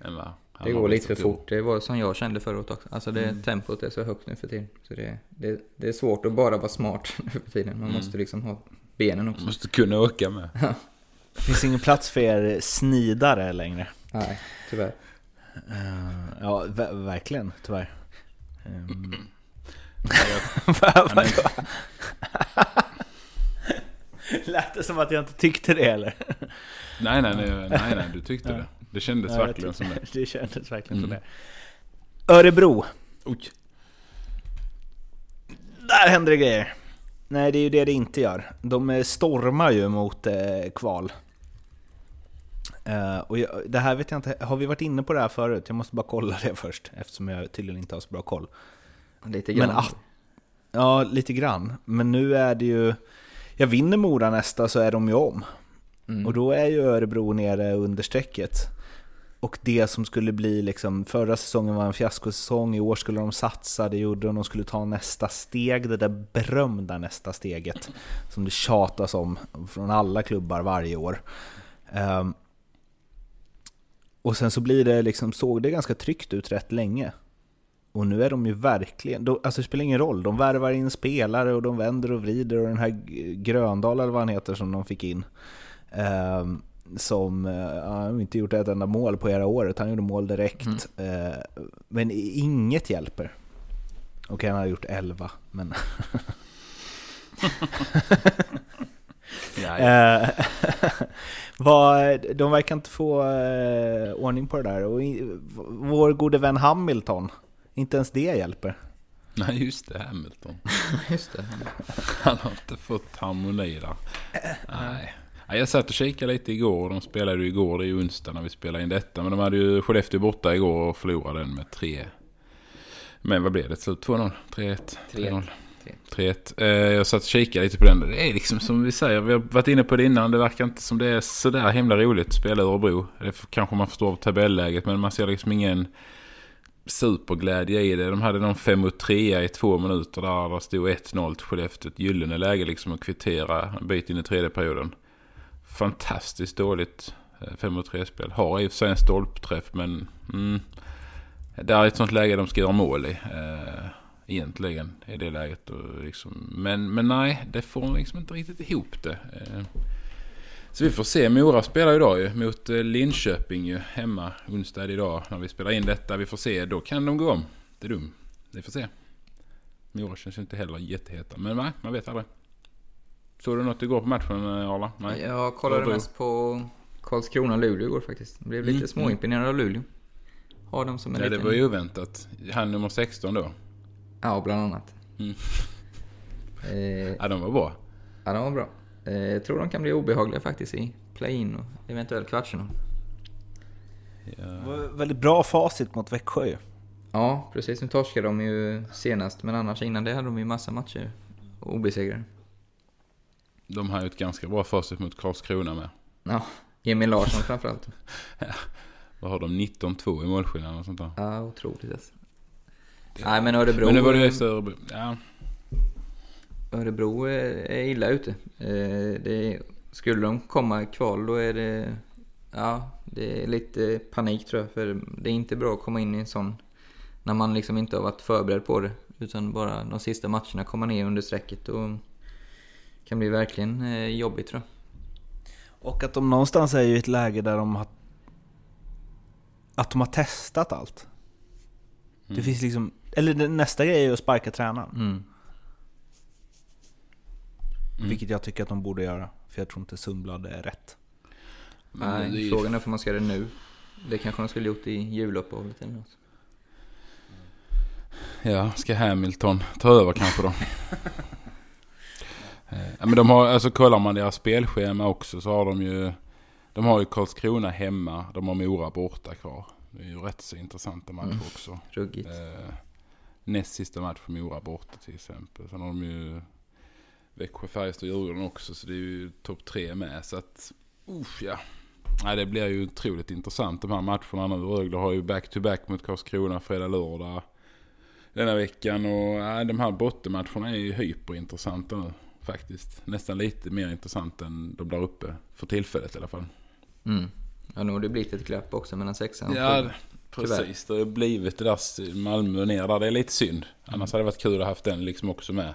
Än vad det går lite för fort. Det var som jag kände förut också. Alltså det, mm. tempot är så högt nu för tiden. Så det, det, det är svårt att bara vara smart (laughs) nu för tiden. Man mm. måste liksom ha benen också. Man måste kunna åka med. (laughs) det finns ingen plats för er snidare längre. Nej, tyvärr. Uh, ja, verkligen, tyvärr. (laughs) Um. (laughs) Lät det som att jag inte tyckte det eller? nej, nej, nej, nej, nej du tyckte det. Det kändes ja, verkligen som det. (laughs) Det kändes verkligen mm. som det. Örebro. Oj. Där händer det grejer. Nej, det är ju det det inte gör. De stormar ju mot eh, kval. Uh, och jag, det här vet jag inte, har vi varit inne på det här förut? Jag måste bara kolla det först, eftersom jag tydligen inte har så bra koll. Lite grann. Men, att, ja, lite grann. Men nu är det ju... Jag vinner Mora nästa så är de ju om. Mm. Och då är ju Örebro nere under strecket. Och det som skulle bli liksom, förra säsongen var en fiaskosäsong, i år skulle de satsa, det gjorde de, de skulle ta nästa steg, det där berömda nästa steget. Som det tjatas om från alla klubbar varje år. Um, och sen så blir det liksom, såg det ganska tryggt ut rätt länge. Och nu är de ju verkligen, de, alltså det spelar ingen roll, de värvar in spelare och de vänder och vrider och den här Gröndal eller vad han heter som de fick in. Eh, som, eh, han inte gjort ett enda mål på hela året, han gjorde mål direkt. Mm. Eh, men inget hjälper. Okej, okay, han har gjort 11, men... (laughs) (laughs) Eh, (laughs) vad, de verkar inte få eh, ordning på det där. Och vår gode vän Hamilton, inte ens det hjälper. Nej, just det, Hamilton. (laughs) just det. Han har inte fått harmoni där. Nej. Jag satt och kikade lite igår. De spelade ju igår, det är ju onsdag när vi spelar in detta. Men de hade ju Skellefteå borta igår och förlorade den med 3. Men vad blev det till 2-0? 3-1? 3-0. 3-1. Eh, jag satt och kikade lite på den. Det är liksom som vi säger, vi har varit inne på det innan. Det verkar inte som det är sådär himla roligt att spela i Örebro. Det kanske man förstår av tabelläget, men man ser liksom ingen superglädje i det. De hade någon 5 mot 3 i två minuter där. Där stod 1-0 till Skellefteå. Ett gyllene läge liksom att kvittera en bit in i tredje perioden. Fantastiskt dåligt eh, 5 mot 3-spel. Har i och för sig en stolpträff men... Mm, det är ett sånt läge de ska göra mål i. Eh, egentligen i det läget. Och liksom, men, men nej, det får liksom inte riktigt ihop det. Eh, så vi får se. Mora spelar idag ju mot eh, Linköping ju hemma onsdag idag när vi spelar in detta. Vi får se. Då kan de gå om. Det är dumt. Vi får se. Mora känns ju inte heller jätteheta. Men nej, man vet aldrig. Såg du något igår på matchen eh, Arla? Nej. Jag kollade mest på Karlskrona-Luleå igår faktiskt. Jag blev lite mm. småimponerad av Luleå. Har dem som en ja, liten... det var ju oväntat. Han nummer 16 då. Ja, bland annat. Mm. (laughs) eh, ja, de var bra. Ja, de var bra. Eh, jag tror de kan bli obehagliga faktiskt i play-in och eventuellt kvartsfinal. Ja. Väldigt bra facit mot Växjö ju. Ja, precis. Nu torskade de ju senast, men annars innan det hade de ju massa matcher obesegrade. De har ju ett ganska bra facit mot Karlskrona med. Ja, Emil Larsson framförallt. (laughs) ja. Vad har de? 19-2 i målskillnad och sånt där? Ja, otroligt alltså. Nej men Örebro... Men nu var det just Örebro. Ja. Örebro är illa ute. Eh, det, skulle de komma i kval då är det... Ja, det är lite panik tror jag. För det är inte bra att komma in i en sån... När man liksom inte har varit förberedd på det. Utan bara de sista matcherna komma ner under strecket. Och kan bli verkligen eh, jobbigt tror jag. Och att de någonstans är i ett läge där de har... Att de har testat allt. Mm. Det finns liksom eller nästa grej är att sparka tränaren. Mm. Mm. Vilket jag tycker att de borde göra. För jag tror inte Sundblad är rätt. Men Nej, är frågan är om man ska göra det nu. Det kanske de skulle gjort i juluppehållet eller något. Ja, ska Hamilton ta över kanske då? (laughs) Eh, ja, men de har, alltså kollar man deras spelschema också så har de ju De har ju Karlskrona hemma, de har Mora borta kvar. Det är ju rätt så intressanta matcher mm. också. Ruggigt. Eh, näst sista match för Mora borta till exempel. Sen har de ju Växjö, Färjestad och Djurgården också. Så det är ju topp tre med. Så att, usch ja. Nej, det blir ju otroligt intressant de här matcherna nu. Rögle har ju back-to-back mot Karlskrona fredag, lördag denna veckan. Och nej, de här bottenmatcherna är ju hyperintressanta nu faktiskt. Nästan lite mer intressant än de där uppe. För tillfället i alla fall. Mm. Ja, nu har det blivit ett glapp också mellan sexan och Ja, Precis, det har blivit det där Malmö ner där. Det är lite synd. Annars hade det varit kul att ha haft den liksom också med.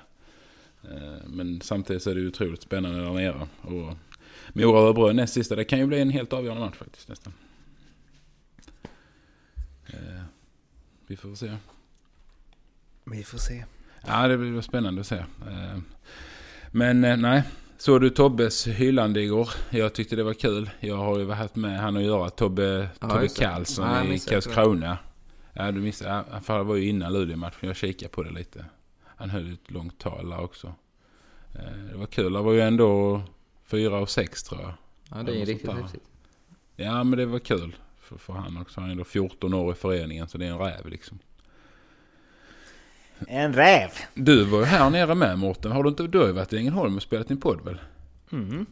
Eh, men samtidigt så är det otroligt spännande där nere. Och Mora Örebro näst sista, det kan ju bli en helt avgörande match faktiskt nästan. Eh, vi får se. Vi får se. Ja, det blir spännande att se. Eh, men nej, Såg du Tobbes hyllande igår? Jag tyckte det var kul. Jag har ju varit med han att göra. Tobbe, ja, Tobbe Karlsson ja, i Karlskrona. Ja, du missade. Ja, för det var ju innan Luleå-matchen. Jag kikade på det lite. Han höll ett långt tal där också. Eh, det var kul. Det var ju ändå fyra och sex tror jag. Ja, det är riktigt häftigt. Ja, men det var kul. För, för han också. Han är ändå 14 år i föreningen så det är en räv liksom. En räv. Du var ju här nere med Mårten. Har du inte, du har ju varit i Ängelholm och spelat din podd väl? Mm.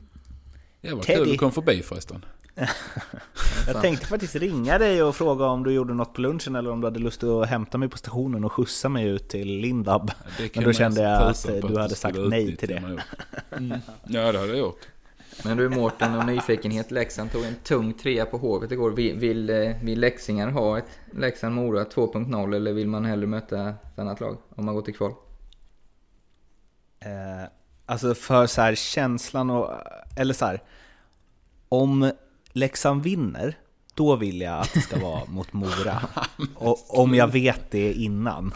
Det var Teddy. kul du kom förbi förresten. (laughs) jag tänkte faktiskt ringa dig och fråga om du gjorde något på lunchen eller om du hade lust att hämta mig på stationen och skjutsa mig ut till Lindab. Men då kände jag att du hade sagt nej till det. Mm. (laughs) Ja, det hade jag gjort. Men du Mårten, och nyfikenhet. Leksand tog en tung trea på Hovet igår. Vill, vill, eh, vill Leksingar ha ett Leksand-Mora 2.0 eller vill man hellre möta ett annat lag om man går till kval? Eh, alltså för så här, känslan och... Eller så här, Om Leksand vinner, då vill jag att det ska vara (laughs) mot Mora. Och, om jag vet det innan.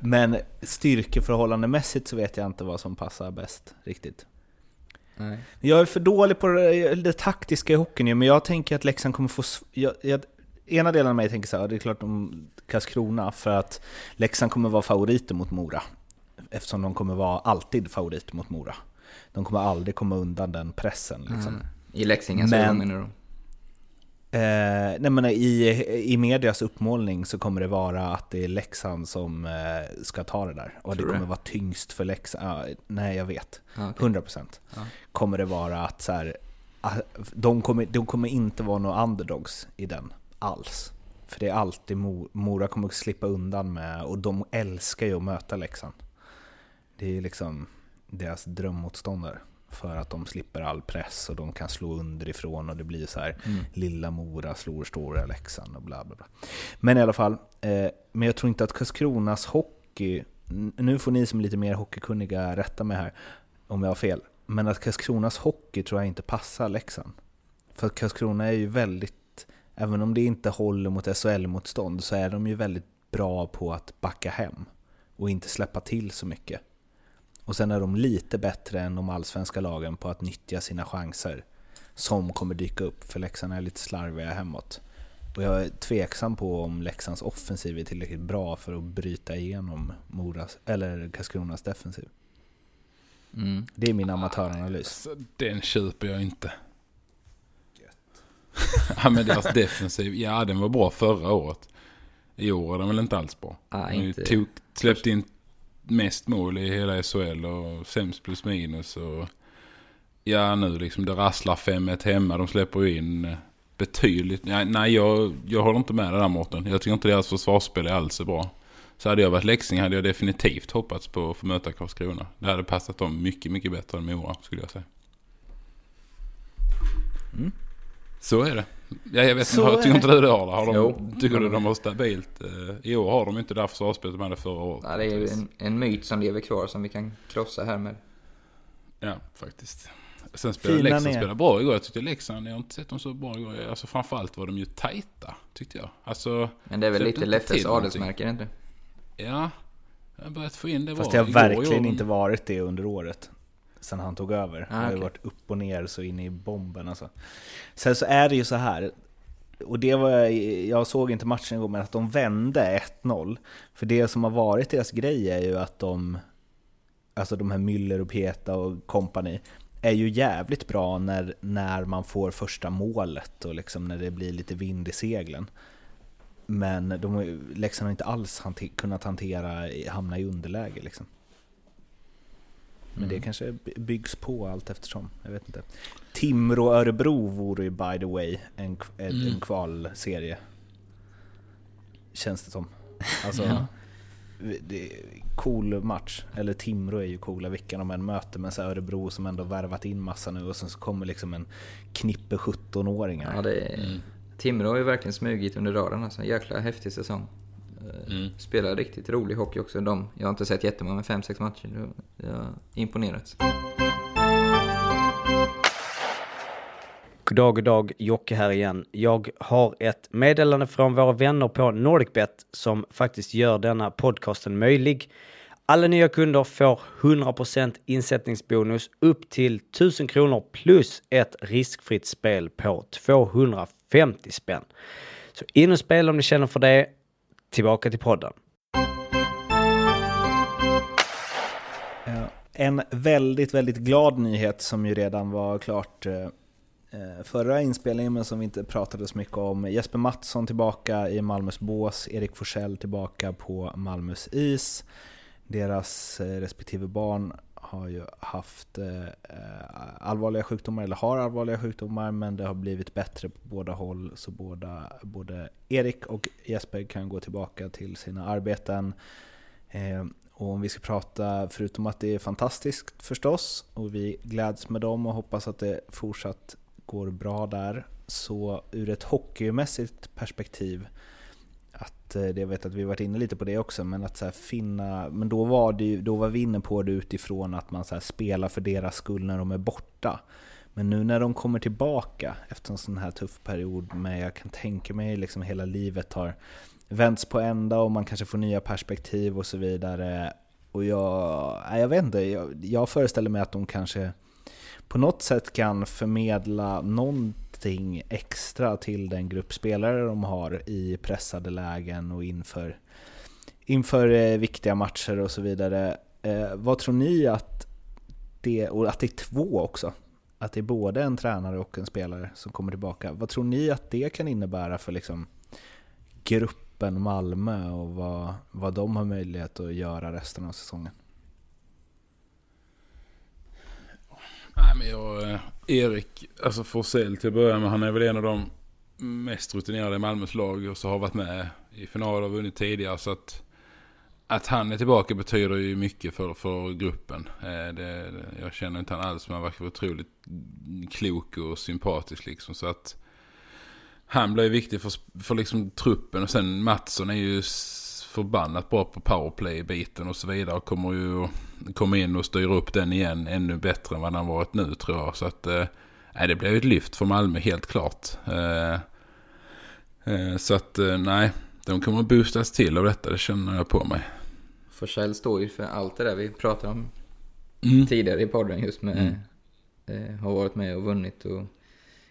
Men styrkeförhållandemässigt så vet jag inte vad som passar bäst riktigt. Nej. Jag är för dålig på det, det taktiska i hockeyn men jag tänker att Leksand kommer få... Jag, jag, ena delen av mig tänker så här, det är klart om Karlskrona, för att Leksand kommer vara favoriter mot Mora. Eftersom de kommer vara alltid favoriter mot Mora. De kommer aldrig komma undan den pressen. Liksom. Mm. I Leksingen så menar du? Eh, nej men i, I medias uppmålning så kommer det vara att det är Leksand som eh, ska ta det där. Och Tror det kommer det? vara tyngst för Leksand. Ah, nej, jag vet. Ah, okay. 100%. Ah. Kommer det vara att så här, ah, de, kommer, de kommer inte vara några underdogs i den alls. För det är alltid Mora kommer att slippa undan med, och de älskar ju att möta Leksand. Det är liksom deras drömmotståndare. För att de slipper all press och de kan slå underifrån och det blir så här mm. lilla Mora slår stora Leksand och bla bla bla. Men i alla fall, eh, men jag tror inte att Karlskronas hockey, nu får ni som är lite mer hockeykunniga rätta mig här om jag har fel, men att Karlskronas hockey tror jag inte passar Leksand. För att Karlskrona är ju väldigt, även om det inte håller mot SHL-motstånd, så är de ju väldigt bra på att backa hem och inte släppa till så mycket. Och sen är de lite bättre än de allsvenska lagen på att nyttja sina chanser som kommer dyka upp, för Leksand är lite slarviga hemåt. Och jag är tveksam på om Leksands offensiv är tillräckligt bra för att bryta igenom Moras, eller Karlskronas defensiv. Mm. Det är min amatöranalys. Alltså, den köper jag inte. ja men deras defensiv, ja den var bra förra året. I år är den väl inte alls bra. Ah, inte. Tog, släppte in mest mål i hela SHL och sämst plus minus. Och ja, nu liksom det rasslar 5-1 hemma. De släpper ju in eh, betydligt. Nej, nej jag, jag håller inte med det där Mårten. Jag tycker inte deras försvarsspel är alls så bra. Så hade jag varit Leksing hade jag definitivt hoppats på att få möta Karlskrona. Det hade passat dem mycket, mycket bättre än Mora skulle jag säga. Mm. Så är det. Ja, jag vet inte, har, tycker inte du det Arla? Har de, jo. Tycker du de har stabilt? Eh, I år har de inte det försvarsspelet de hade förra året. Ja, det är ju en, en myt som lever kvar som vi kan krossa här med. Ja, faktiskt. Sen spelade Leksand spelade bra igår. Jag tyckte Leksand, jag har inte sett dem så bra igår. Alltså framförallt var de ju tajta, tyckte jag. Alltså, Men det är väl lite Leffes adelsmärke, inte Ja, jag har börjat få in det Fast det har verkligen inte varit det under året sen han tog över. Ah, det har ju varit upp och ner så in i bomben alltså. Sen så är det ju så här, och det var, jag såg inte matchen igår, men att de vände 1-0. För det som har varit deras grej är ju att de, alltså de här Müller och Peta och kompani, är ju jävligt bra när, när man får första målet och liksom när det blir lite vind i seglen. Men de, Leksand har inte alls hanter, kunnat hantera, hamna i underläge liksom. Men mm. det kanske byggs på allt eftersom. Jag vet inte. Timrå-Örebro vore ju by the way en, en, mm. en kvalserie. Känns det som. Alltså, (laughs) ja. det cool match. Eller Timrå är ju coola vilka de än möter. Men så Örebro som ändå värvat in massa nu och sen så kommer liksom en knippe 17-åringar. Ja, det är, mm. Timrå har ju verkligen smugit under radarn alltså. En jäkla häftig säsong. Eh, mm. Spelar riktigt rolig hockey också. De, jag har inte sett jättemånga, men 5-6 matcher. Jag har imponerats. Goddag, goddag, Jocke här igen. Jag har ett meddelande från våra vänner på NordicBet som faktiskt gör denna podcasten möjlig. Alla nya kunder får 100% insättningsbonus upp till 1000 kronor plus ett riskfritt spel på 250 spänn. Så in och spela om ni känner för det tillbaka till podden. Eh, en väldigt, väldigt glad nyhet som ju redan var klart eh, eh, förra inspelningen men som vi inte pratade så mycket om. Jesper Mattsson tillbaka i Malmös bås, Erik Forsell tillbaka på Malmös is. Deras respektive barn har ju haft eh, allvarliga sjukdomar, eller har allvarliga sjukdomar, men det har blivit bättre på båda håll. Så båda, både Erik och Jesper kan gå tillbaka till sina arbeten. Eh, och om vi ska prata, förutom att det är fantastiskt förstås, och vi gläds med dem och hoppas att det fortsatt går bra där, så ur ett hockeymässigt perspektiv att eh, jag vet att vi varit inne lite på det också, men att så finna, men då var, det, då var vi inne på det utifrån att man så spelar för deras skull när de är borta. Men nu när de kommer tillbaka efter en sån här tuff period med, jag kan tänka mig liksom hela livet har vänts på ända och man kanske får nya perspektiv och så vidare. Och jag, jag vet inte, jag, jag föreställer mig att de kanske på något sätt kan förmedla någon någonting extra till den grupp spelare de har i pressade lägen och inför, inför eh, viktiga matcher och så vidare. Eh, vad tror ni att det, och att det är två också, att det är både en tränare och en spelare som kommer tillbaka. Vad tror ni att det kan innebära för liksom gruppen Malmö och vad, vad de har möjlighet att göra resten av säsongen? Nej, men jag, eh, Erik, alltså Forsell till att börja med, han är väl en av de mest rutinerade i Malmös lag och så har varit med i finaler och vunnit tidigare. Så att, att han är tillbaka betyder ju mycket för, för gruppen. Eh, det, jag känner inte han alls men han verkar otroligt klok och sympatisk liksom. Så att han blir viktig för, för liksom truppen och sen Mattsson är ju förbannat bra på powerplay-biten och så vidare. Och kommer ju komma in och styra upp den igen ännu bättre än vad han varit nu tror jag. Så att eh, det blir ett lyft för Malmö helt klart. Eh, eh, så att eh, nej, de kommer boostas till av detta, det känner jag på mig. Forsell står ju för allt det där vi pratade om mm. tidigare i podden just med mm. Eh, har varit med och vunnit och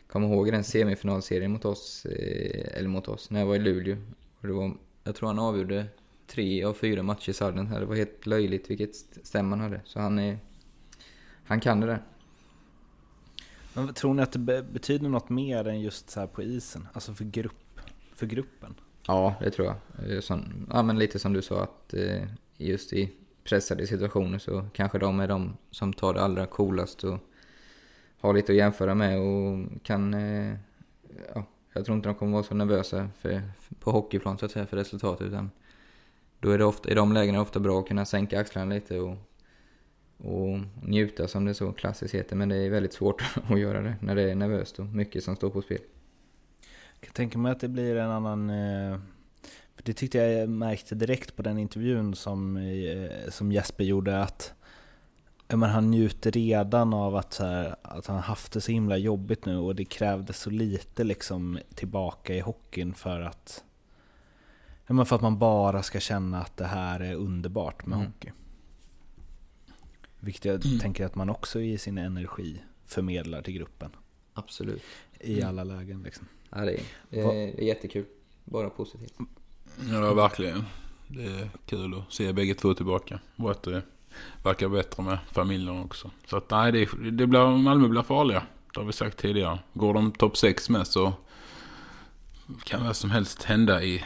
kommer ihåg den semifinalserien mot oss, eh, eller mot oss, när jag var i Luleå. Och det var jag tror han avgjorde tre av fyra matcher i sadden. Det var helt löjligt vilket stäm han hade. Så han är... Han kan det där. Men tror ni att det betyder något mer än just så här på isen? Alltså för, grupp, för gruppen? Ja, det tror jag. Som, ja, men lite som du sa att eh, just i pressade situationer så kanske de är de som tar det allra coolast och har lite att jämföra med och kan eh, ja, jag tror inte de kommer vara så nervösa för, på hockeyplan så att säga för resultatet utan då är det ofta, i de lägena är det ofta bra att kunna sänka axlarna lite och, och njuta som det så klassiskt heter. Men det är väldigt svårt (laughs) att göra det när det är nervöst och mycket som står på spel. Jag kan tänka mig att det blir en annan... Eh, för det tyckte jag märkte direkt på den intervjun som, eh, som Jesper gjorde att men han njuter redan av att, så här, att han haft det så himla jobbigt nu och det krävdes så lite liksom tillbaka i hockeyn för att men för att man bara ska känna att det här är underbart med mm. hockey. Vilket jag mm. tänker att man också i sin energi förmedlar till gruppen. Absolut. I mm. alla lägen liksom. Ja, det är, det är, det är jättekul. Bara positivt. Ja, verkligen. Det är kul att se bägge två tillbaka. Och att det verkar bättre med familjen också. Så att nej, det, det blir, Malmö blir farliga. Det har vi sagt tidigare. Går de topp 6 med så kan vad som helst hända i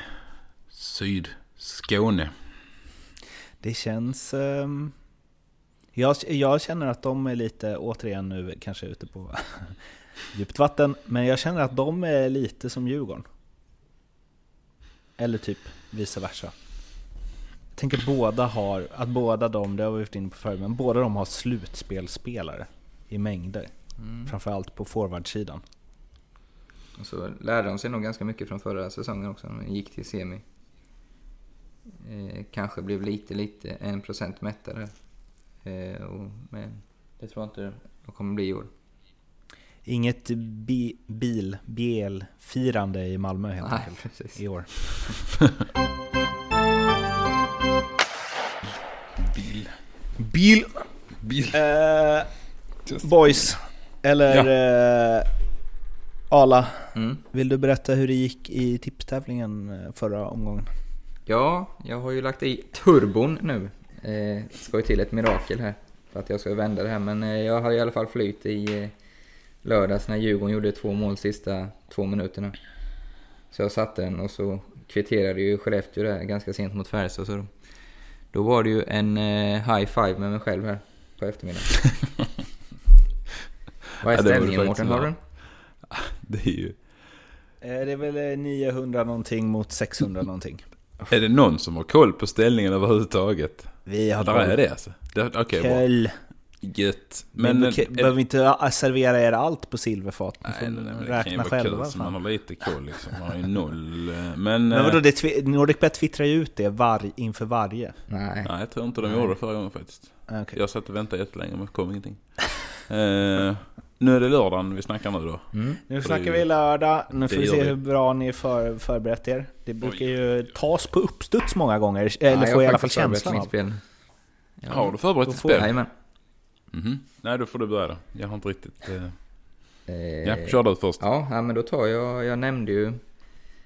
Sydskåne. Det känns... Um, jag, jag känner att de är lite, återigen nu kanske ute på (laughs) djupt vatten, men jag känner att de är lite som Djurgården. Eller typ vice versa. Jag tänker båda har, att båda de, det har vi varit inne på förut, men båda de har slutspelspelare i mängder. Mm. Framförallt på forwardsidan. Och så lärde de sig nog ganska mycket från förra säsongen också, när de gick till semi. Eh, kanske blev lite, lite, en procent mättare. Eh, och, men det tror jag inte de kommer bli i år. Inget bi, bil, BL-firande i Malmö helt Nej, enkelt precis. i år. (laughs) Bil. Bil. Eh, boys. Eller eh, Ala. Mm. Vill du berätta hur det gick i tipstävlingen eh, förra omgången? Ja, jag har ju lagt i turbon nu. Eh, ska ju till ett mirakel här för att jag ska vända det här. Men eh, jag har i alla fall flyt i eh, lördags när Djurgården gjorde två mål sista två minuterna. Så jag satte den och så kvitterade ju Skellefteå där ganska sent mot Färjestad. Så då var det ju en eh, high five med mig själv här på eftermiddagen. (laughs) Vad är ställningen Mårten? Har du (laughs) Det är ju... Eh, det är väl 900 eh, någonting mot 600 någonting. (laughs) Är det någon som har koll på ställningen överhuvudtaget? Vi har Där är det alltså? Okej, okay, Köll. Gött. Men, men är, behöver inte servera er allt på silverfat. Nej, nej, nej, men det kan ju vara. Kul, man har lite koll liksom. Man har ju (laughs) noll. Eh, men, men vadå, det Nordicbet twittrar ju ut det var, inför varje. Nej. Nej, jag tror inte de nej. gjorde det förra gången faktiskt. Okay. Jag satt och väntade jättelänge men det kom ingenting. uh, (laughs) nu är det lördagen vi snackar nu då. Mm. Nu snackar vi lördag, nu får vi se hur bra ni för, förberett er. Det brukar ju tas på uppstuds många gånger, eller får i alla fall känslan av. Spel. Ja. Har du förberett ett spel? Jajamän. Mm -hmm. Nej, då får du börja då. Jag har inte riktigt... Eh... Eh, ja, kör du först. Ja, ja, men då tar jag... Jag nämnde ju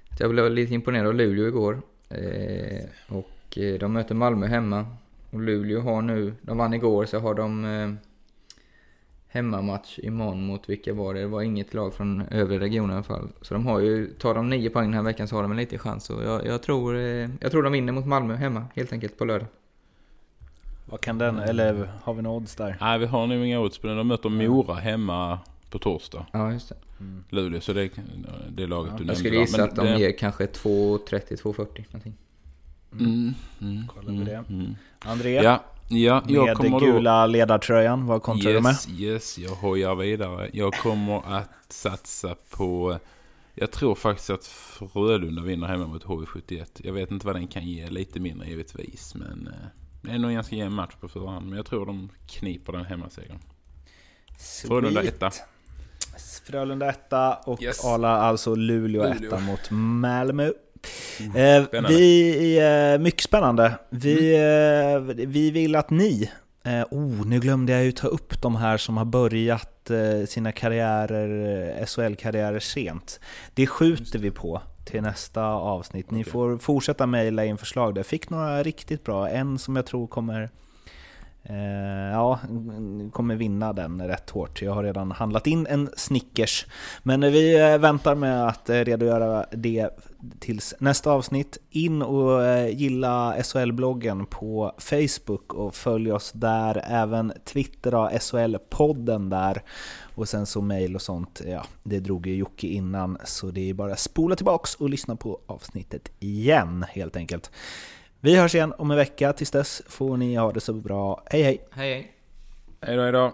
att jag blev lite imponerad av Luleå igår. Eh, och eh, de möter Malmö hemma. Och Luleå har nu... De vann igår, så har de... Eh, hemmamatch imorgon mot vilka var det? Det var inget lag från övre regionen i alla fall. Så de har ju, tar de nio poäng den här veckan så har de en liten chans. Och jag, jag, tror, eh, jag tror de vinner mot Malmö hemma helt enkelt på lördag. Vad kan den, eller har vi några odds där? Nej vi har nog inga odds på den. De möter Mora hemma på torsdag. Ja just det. mm. Luleå. Så det, det laget ja. du nämnde. Jag skulle gissa att de det... ger kanske 2.30-2.40 någonting. Mm. Mm. Kollar vi det. Mm. André? Ja. Ja, jag med kommer gula då... ledartröjan, vad kontrar yes, du med? Yes, jag hojar vidare. Jag kommer att satsa på... Jag tror faktiskt att Frölunda vinner hemma mot HV71. Jag vet inte vad den kan ge, lite mindre givetvis. Men eh, det är nog en ganska jämn match på förhand. Men jag tror de kniper den hemmasegern. Frölunda etta. Frölunda etta och yes. Ala alltså Luleå, Luleå etta mot Malmö. Mm. Eh, vi, eh, mycket spännande. Vi, mm. eh, vi vill att ni, eh, oh, nu glömde jag ju ta upp de här som har börjat sina karriärer, SHL-karriärer sent. Det skjuter vi på till nästa avsnitt. Ni okay. får fortsätta mejla in förslag där. Fick några riktigt bra, en som jag tror kommer Eh, ja, kommer vinna den rätt hårt. Jag har redan handlat in en Snickers. Men vi eh, väntar med att eh, redogöra det tills nästa avsnitt. In och gilla SHL-bloggen på Facebook och följ oss där. Även Twitter och SHL-podden där. Och sen så mail och sånt, ja, det drog ju Jocke innan. Så det är bara att spola tillbaks och lyssna på avsnittet igen helt enkelt. Vi hörs igen om en vecka. Tills dess får ni ha det så bra. Hej hej! Hej hej! Hej då, hej då!